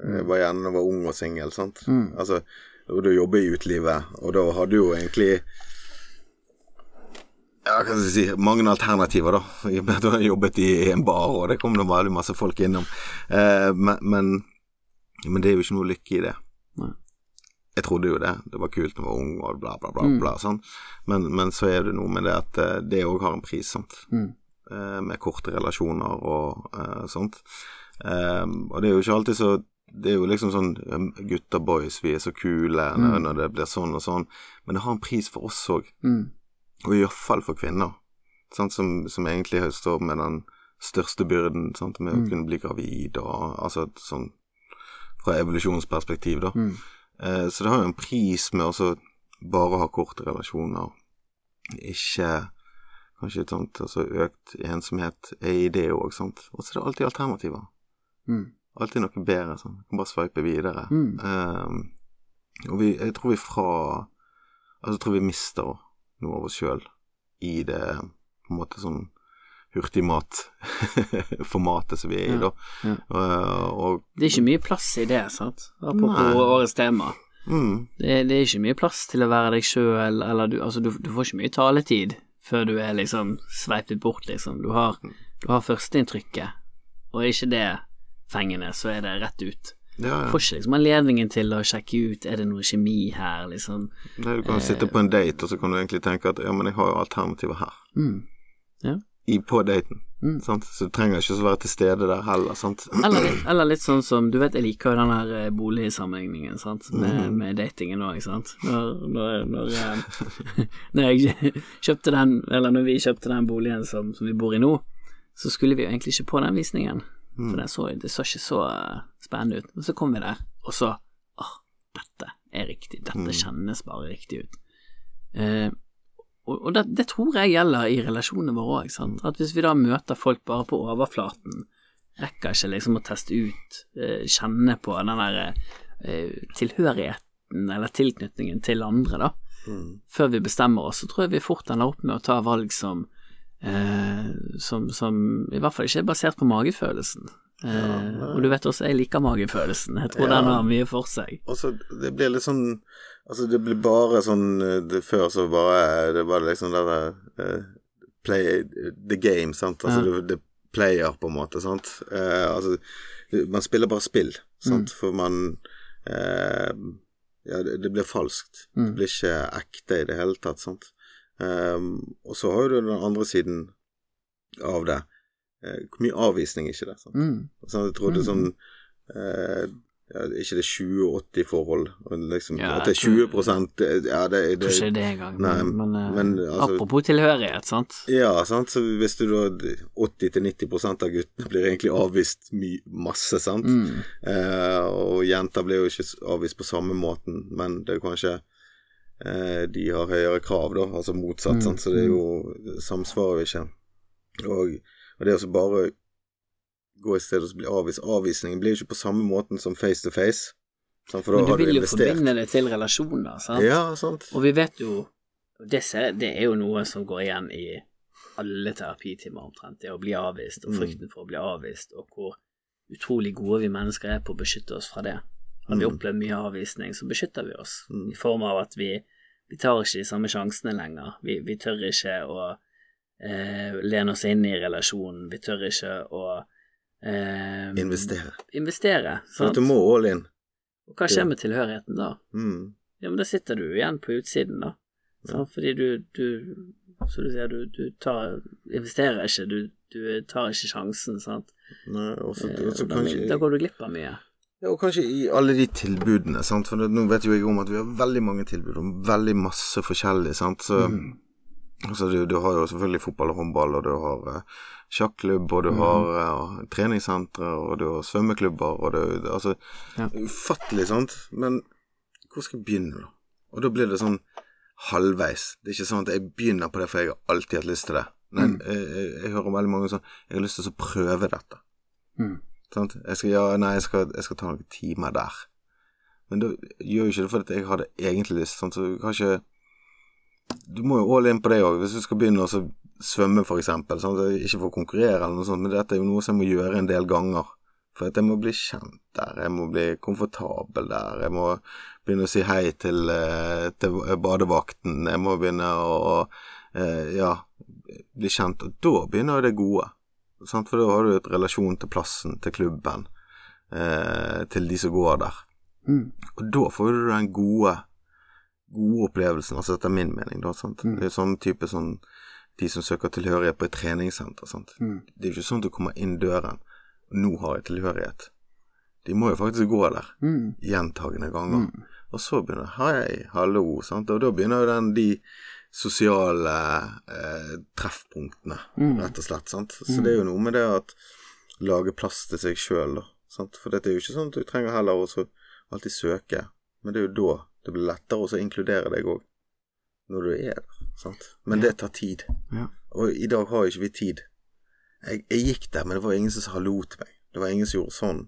A: jeg var igjen da jeg var ung og singel, sant.
B: Mm.
A: Altså, og da jobber i utelivet, og da hadde du jo egentlig ja, hva skal jeg si, mange alternativer, da. I og med at du har jobbet i en bar, og det kom det veldig masse folk innom. Eh, men, men, men det er jo ikke noe lykke i det.
B: Nei.
A: Jeg trodde jo det. Det var kult da jeg var ung, og bla, bla, bla.
B: Mm.
A: bla sånn. men, men så er det noe med det at eh, det òg har en pris, sant.
B: Mm.
A: Eh, med korte relasjoner og eh, sånt. Eh, og det er jo ikke alltid så Det er jo liksom sånn Gutter Gutta boys, vi er så kule når,
B: Mm.
A: når det blir sånn og sånn. Men det har en pris for oss òg.
B: Mm.
A: Og iallfall for kvinner, sant, som, som egentlig står med den største byrden sant, med
B: Mm.
A: å kunne bli gravid, og altså sånn fra evolusjonsperspektiv, da. Eh, så det har jo en pris med også bare å ha korte relasjoner, ikke Kanskje et sånt, altså økt ensomhet er i det òg, sant. Og så er det alltid alternativer.
B: Mm.
A: Alltid noe bedre, sånn. Du kan bare sveipe videre.
B: Mm.
A: Eh, og vi, jeg tror vi fra Altså, jeg tror vi mister noe av oss sjøl i det på en måte sånn hurtigmatformatet som vi er i, da.
B: ja.
A: Og, og
B: Det er ikke mye plass i det, sant? Apropos
A: Nei.
B: årets tema.
A: mm,
B: Det, det er ikke mye plass til å være deg sjøl, eller du, altså, du, du får ikke mye taletid før du er liksom sveipet bort, liksom. Du har, du har førsteinntrykket, og er ikke det fengende, så er det rett ut.
A: ja, ja.
B: får ikke liksom anledningen til å sjekke ut er det noe kjemi her, liksom.
A: Nei, du kan sitte på en date, og så kan du egentlig tenke at ja, men jeg har jo alternativer her.
B: Mm. Ja.
A: I, på daten.
B: Mm.
A: Sant? Så du trenger ikke å være til stede der heller. Sant?
B: Eller litt, eller litt sånn som Du vet, jeg liker jo den her eh, boligsammenligningen, sant, med,
A: mm.
B: med datingen òg, sant. Når, når, når, eh, når jeg kjøpte den, eller når vi kjøpte den boligen som, som vi bor i nå, så skulle vi jo egentlig ikke på den visningen.
A: Mm.
B: For det så, det så ikke så eh, spennende ut. Men så kom vi der, og så Åh, dette er riktig. Dette
A: Mm.
B: kjennes bare riktig ut. Eh, og det, det tror jeg gjelder i relasjonene våre òg. At hvis vi da møter folk bare på overflaten, rekker ikke liksom å teste ut, eh, kjenne på den der eh, tilhørigheten eller tilknytningen til andre, da,
A: Mm.
B: før vi bestemmer oss, så tror jeg vi fort ender opp med å ta valg som eh, som, som i hvert fall ikke er basert på magefølelsen. Eh,
A: Ja,
B: og du vet også, jeg liker magefølelsen. Jeg tror
A: Ja.
B: den har mye for seg.
A: Og så det blir litt sånn Altså det blir bare sånn eh, det, Før så bare Det var liksom det der uh, Play the game, sant. Altså
B: Ja.
A: det, det player, på en måte, sant. Uh, altså man spiller bare spill, sant.
B: Mm.
A: For man uh, Ja, det, det blir falskt.
B: Mm.
A: Det blir ikke ekte i det hele tatt, sant. Um, og så har du den andre siden av det. Eh, hvor mye avvisning er ikke det? Sant?
B: Mm.
A: Sånn, jeg trodde
B: Mm.
A: sånn eh, ikke det 20-80-forhold, liksom,
B: Ja,
A: at det er 20 det- Ja, det,
B: det, tror ikke
A: det
B: engang.
A: Nei,
B: Men, men, eh,
A: men, altså-
B: apropos tilhørighet, sant.
A: Ja, sant, så hvis du da 80-90 av guttene blir egentlig avvist masse, sant,
B: Mm.
A: eh, og jenter blir jo ikke avvist på samme måten, men det er kanskje eh, de har høyere krav, da, altså motsatt,
B: Mm,
A: sant, så det er jo det samsvarer jo ikke. Og, og det å bare gå i stedet og bli avvist Avvisningen blir ikke på samme måten som face to face, sant, for da
B: Men du
A: har
B: vil jo forbinde det til relasjoner, sant.
A: Ja, sant.
B: Og vi vet jo det, det er jo noe som går igjen i alle terapitimer omtrent, det å bli avvist, og
A: Mm.
B: frykten for å bli avvist, og hvor utrolig gode vi mennesker er på å beskytte oss fra det. Har vi
A: Mm.
B: opplevd mye avvisning, så beskytter vi oss,
A: Mm.
B: i form av at vi, vi tar ikke de samme sjansene lenger. Vi, vi tør ikke å eh, lene oss inn i relasjonen, vi tør ikke å eh,
A: Investere.
B: investere.
A: For at du må all in.
B: Og hva skjer med tilhørigheten da?
A: Mm.
B: Ja, men da sitter du igjen på utsiden, da. Sant? Fordi du, du Som du sier, du, du tar investerer ikke, du, du tar ikke sjansen, sant.
A: Nei, også, også,
B: Eh,
A: og så
B: og da,
A: kanskje
B: da går du glipp av mye.
A: Ja, og kanskje i alle de tilbudene, sant. For nå vet jo jeg om at vi har veldig mange tilbud om veldig masse forskjellig, sant. Så
B: Mm.
A: Altså, du, du har jo selvfølgelig fotball og håndball, og du har uh, sjakklubb, og du
B: mm.
A: har uh, treningssentre, og du har svømmeklubber, og det Altså,
B: Ja.
A: ufattelig, sant. Men hvor skal jeg begynne, da? Og da blir det sånn halvveis. Det er ikke sånn at jeg begynner på det for jeg har alltid hatt lyst til det. Nei,
B: Mm.
A: jeg, jeg, jeg hører veldig mange sånn Jeg har lyst til å prøve dette.
B: Mm.
A: Sant? Jeg skal, ja, nei, jeg skal, jeg skal ta noen timer der. Men da gjør jo ikke det fordi jeg hadde egentlig lyst. Sant? Så du kan ikke Du må jo all in på det òg. Hvis du skal begynne å svømme, for eksempel. Ikke for å konkurrere eller noe sånt, men dette er jo noe som jeg må gjøre en del ganger. For at jeg må bli kjent der, jeg må bli komfortabel der, jeg må begynne å si hei til, eh, til badevakten, jeg må begynne å eh, ja, bli kjent, og da begynner jo det gode. Sant? For da har du et relasjon til plassen, til klubben, eh, til de som går der.
B: Mm.
A: Og da får du den gode, gode opplevelsen, altså etter min mening, da. Sant?
B: Mm.
A: Det er sånn type sånn de som søker tilhørighet på et treningssenter. Sant?
B: Mm.
A: Det er jo ikke sånn at du kommer inn døren, nå har jeg tilhørighet. De må jo faktisk gå der
B: Mm.
A: gjentagende ganger.
B: Mm.
A: Og så begynner hei, hallo, sant? og da begynner jo den de sosiale eh, treffpunktene,
B: Mm.
A: rett og slett. sant? Så det er jo noe med det at lage plass til seg sjøl, da. Sant? For dette er jo ikke sånn at du trenger heller å så alltid søke, men det er jo da det blir lettere å inkludere deg òg, når du er der. sant? Men det tar tid.
B: Ja.
A: Og i dag har ikke vi tid. Jeg, jeg gikk der, men det var ingen som sa hallo til meg. Det var ingen som gjorde sånn.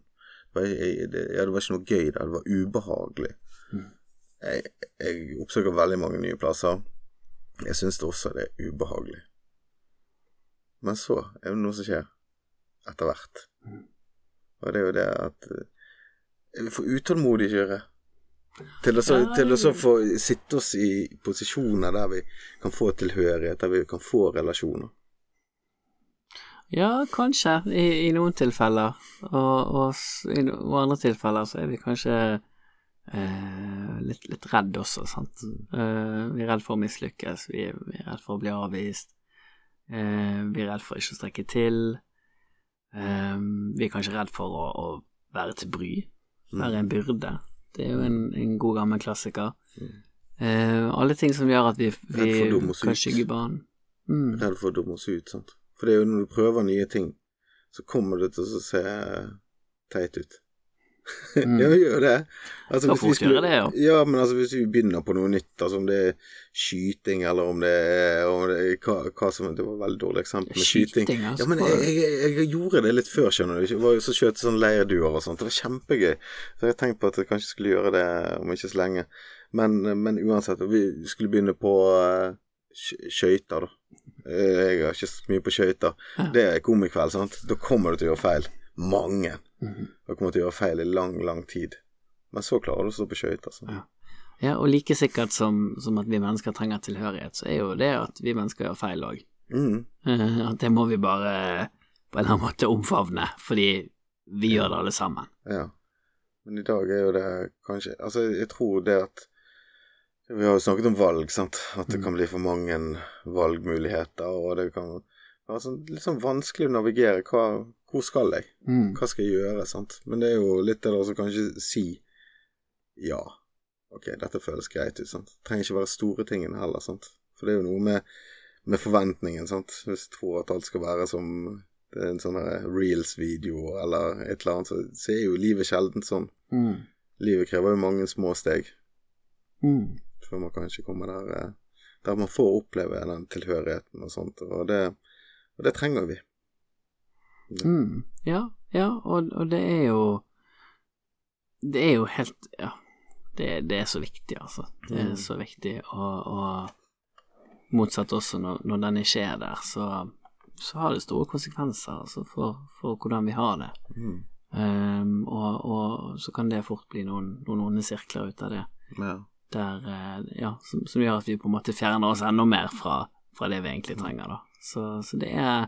A: Det var, jeg, det, ja, det var ikke noe gøy der, det var ubehagelig.
B: Mm.
A: Jeg, jeg oppsøker veldig mange nye plasser. Jeg syns det også det er ubehagelig. Men så er det noe som skjer etter hvert.
B: Mm.
A: Og det er jo det at eh, vi får utålmodig kjøre. Til å, så, til å så få sitte oss i posisjoner der vi kan få tilhørighet, der vi kan få relasjoner.
B: Ja, kanskje, i, i noen tilfeller. Og, og i noen og andre tilfeller så er vi kanskje eh, litt, litt redd også, sant. Eh, vi er redd for å mislykkes, vi, vi er redd for å bli avvist. Eh, vi er redd for ikke å strekke til. Eh, vi er kanskje redd for å, å være til bry, være en byrde. Det er jo en, en god gammel klassiker. Eh, alle ting som gjør at vi, vi kan skygge barn. Mm.
A: Redd for å dumme oss ut, sant. For det er jo når du prøver nye ting, så kommer det til å se teit ut.
B: Mm.
A: ja, gjør det. Altså, hvis vi
B: skulle, det, ja.
A: Ja, men altså hvis vi begynner på noe nytt, altså om det er skyting, eller om det er, om det er hva, hva som Det var et veldig dårlig eksempel med skyting.
B: Skyting, altså.
A: Ja, men jeg, jeg, jeg gjorde det litt før, skjønner du. Jeg var så skjøt sånn leirduer og sånt. Det var kjempegøy. Så jeg tenkte på at jeg kanskje skulle gjøre det om ikke så lenge. Men, men uansett, vi skulle begynne på eh, skø- skøyter, da. Eh, Jeg har ikke så mye på skøyter. Det er komikveld, sant. Da kommer du til å gjøre feil. Mange.
B: Mhm.
A: Og kommer til å gjøre feil i lang, lang tid. Men så klarer du å stå på skøyter. Altså.
B: Ja. Ja, og like sikkert som, som at vi mennesker trenger tilhørighet, så er jo det at vi mennesker gjør feil òg.
A: Mm.
B: At det må vi bare på en eller annen måte omfavne, fordi vi gjør det alle sammen.
A: Ja. Men i dag er jo det kanskje Altså, jeg tror det at Vi har jo snakket om valg, sant. At det kan bli for mange valgmuligheter, og det kan være sånn, litt sånn vanskelig å navigere. Hva, hvor skal jeg?
B: Mm.
A: Hva skal jeg gjøre? sant? Men det er jo litt det der å kanskje si ja. Ok, dette føles greit ut. sant? Trenger ikke være store tingene heller. sant? For det er jo noe med, med forventningen. sant? Hvis du tror at alt skal være som det er en sånn reels-video eller et eller annet, så, så er jo livet sjelden sånn.
B: Mm.
A: Livet krever jo mange små steg
B: Mm.
A: før man kanskje kommer der, eh, der man får oppleve den tilhørigheten og sånt. Og det, og det trenger vi.
B: Mm. Ja, ja, og, og det er jo Det er jo helt Ja, det, det er så viktig, altså. Det er
A: Mm.
B: så viktig, og, og motsatt også, når, når den ikke er der, så, så har det store konsekvenser altså, for, for hvordan vi har det.
A: Mm.
B: Um, og, og så kan det fort bli noen, noen onde sirkler ut av det,
A: Ja.
B: der, eh, ja, som, som gjør at vi på en måte fjerner oss enda mer fra, fra det vi egentlig trenger, da. Så, så det er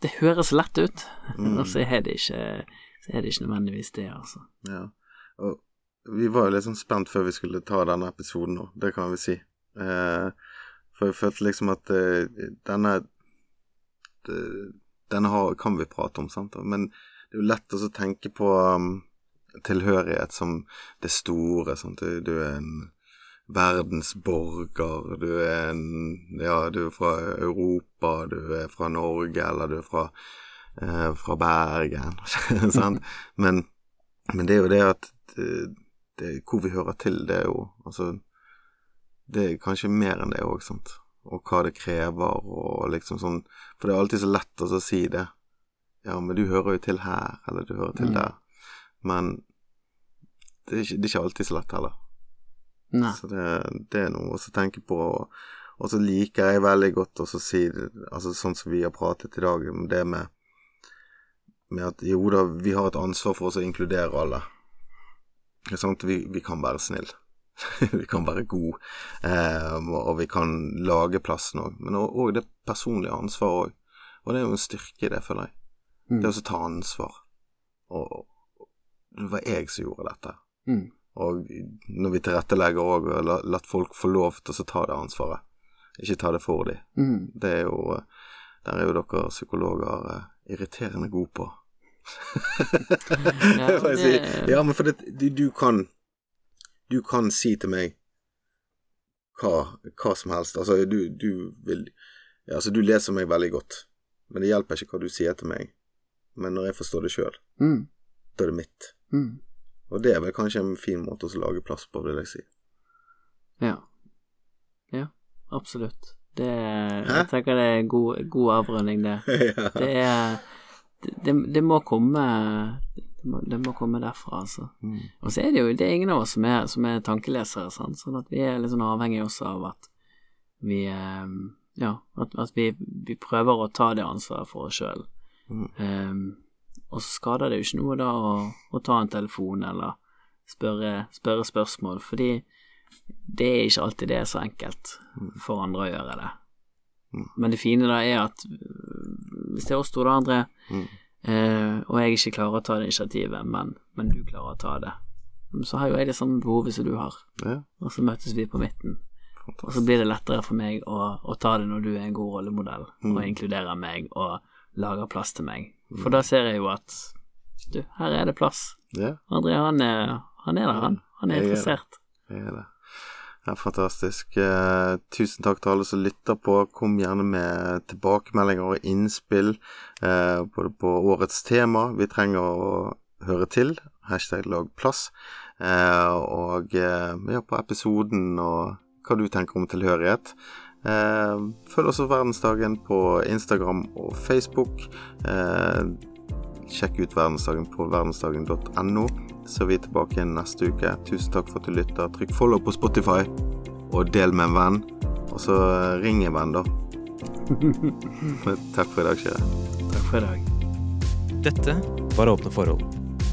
B: Det høres lett ut,
A: Mm.
B: og så er det ikke så er det ikke nødvendigvis det, altså.
A: Ja. Og vi var jo litt sånn spent før vi skulle ta denne episoden nå, det kan vi si. Eh, for jeg følte liksom at eh, denne Denne har, kan vi prate om, sant. Men det er jo lett å tenke på um, tilhørighet som det store. Sant? Du, du er en verdensborger, du er en Ja, du er fra Europa, du er fra Norge, eller du er fra, eh, fra Bergen. sant? Men, men det er jo det at det, det, hvor vi hører til, det er jo Altså, det er kanskje mer enn det òg, sant. Og hva det krever, og liksom sånn For det er alltid så lett å så si det. Ja, men du hører jo til her, eller du hører til
B: Mm.
A: der. Men det er, ikke, det er ikke alltid så lett heller.
B: Nei.
A: Så det, det er noe å tenke på. Og så liker jeg veldig godt å si altså sånn som vi har pratet i dag, om det med, med at jo da, vi har et ansvar for oss å inkludere alle. Er sant? Vi, vi kan være snille. vi kan være gode, eh, og vi kan lage plassen òg. Men òg det personlige ansvaret òg. Og det er jo en styrke i det, føler jeg.
B: Mm.
A: Det å ta ansvar. Og, og det var jeg som gjorde dette.
B: Mm.
A: Og når vi tilrettelegger òg, og la, latt folk få lov til å ta det ansvaret. Ikke ta det for dem.
B: Mm.
A: Det er jo Der er jo dere psykologer eh, irriterende gode på.
B: Ja,
A: Det si. ja, men for det, du, du kan Du kan si til meg hva, hva som helst. Altså, du, du vil ja, Altså, du leser meg veldig godt, men det hjelper ikke hva du sier til meg. Men når jeg forstår det sjøl,
B: Mm.
A: da er det mitt.
B: Mm.
A: Og det er vel kanskje en fin måte å lage plass på, vil jeg si.
B: Ja. Ja, absolutt. Det
A: er,
B: Jeg tenker det er god, god avrunding, det.
A: ja.
B: Det er det, det, må komme det må, det må komme derfra, altså.
A: Mm.
B: Og så er det jo det er ingen av oss som er, som er tankelesere, sant? sånn at vi er litt sånn avhengig også av at vi eh, Ja, at, at vi, vi prøver å ta det ansvaret for oss sjøl.
A: Mm.
B: Og så skader det jo ikke noe da å, å ta en telefon eller spørre, spørre spørsmål, fordi det er ikke alltid det er så enkelt for andre å gjøre det.
A: Mm.
B: Men det fine da er at hvis det er oss to, da, André,
A: Mm.
B: eh, og jeg ikke klarer å ta det initiativet, men, men du klarer å ta det, så har jo jeg det samme behovet som du har,
A: Ja,
B: og så møtes vi på midten. Og så blir det lettere for meg å, å ta det når du er en god rollemodell, og inkluderer meg og lager plass til meg. For da ser jeg jo at du, her er det plass.
A: Ja,
B: André, han er, han er der, han. Han er
A: Jeg er
B: interessert.
A: det er det. Ja, fantastisk. Eh, tusen takk til alle som lytter på. Kom gjerne med tilbakemeldinger og innspill eh, både på årets tema. Vi trenger å høre til. Hashtag lag plass. Eh, og eh, ja, på episoden og hva du tenker om tilhørighet. Eh, følg også Verdensdagen på Instagram og Facebook. Eh, sjekk ut Verdensdagen på verdensdagen.no. Så vi er tilbake igjen neste uke. Tusen takk for at du lytter. Trykk follow på Spotify, og del med en venn. Og så eh, ring en venn, da. takk for i dag, Kjære.
B: Takk for i dag.
C: Dette var Åpne forhold.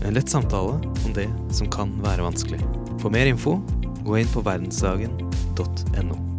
C: En lett samtale om det som kan være vanskelig. For mer info, gå inn på verdensdagen.no.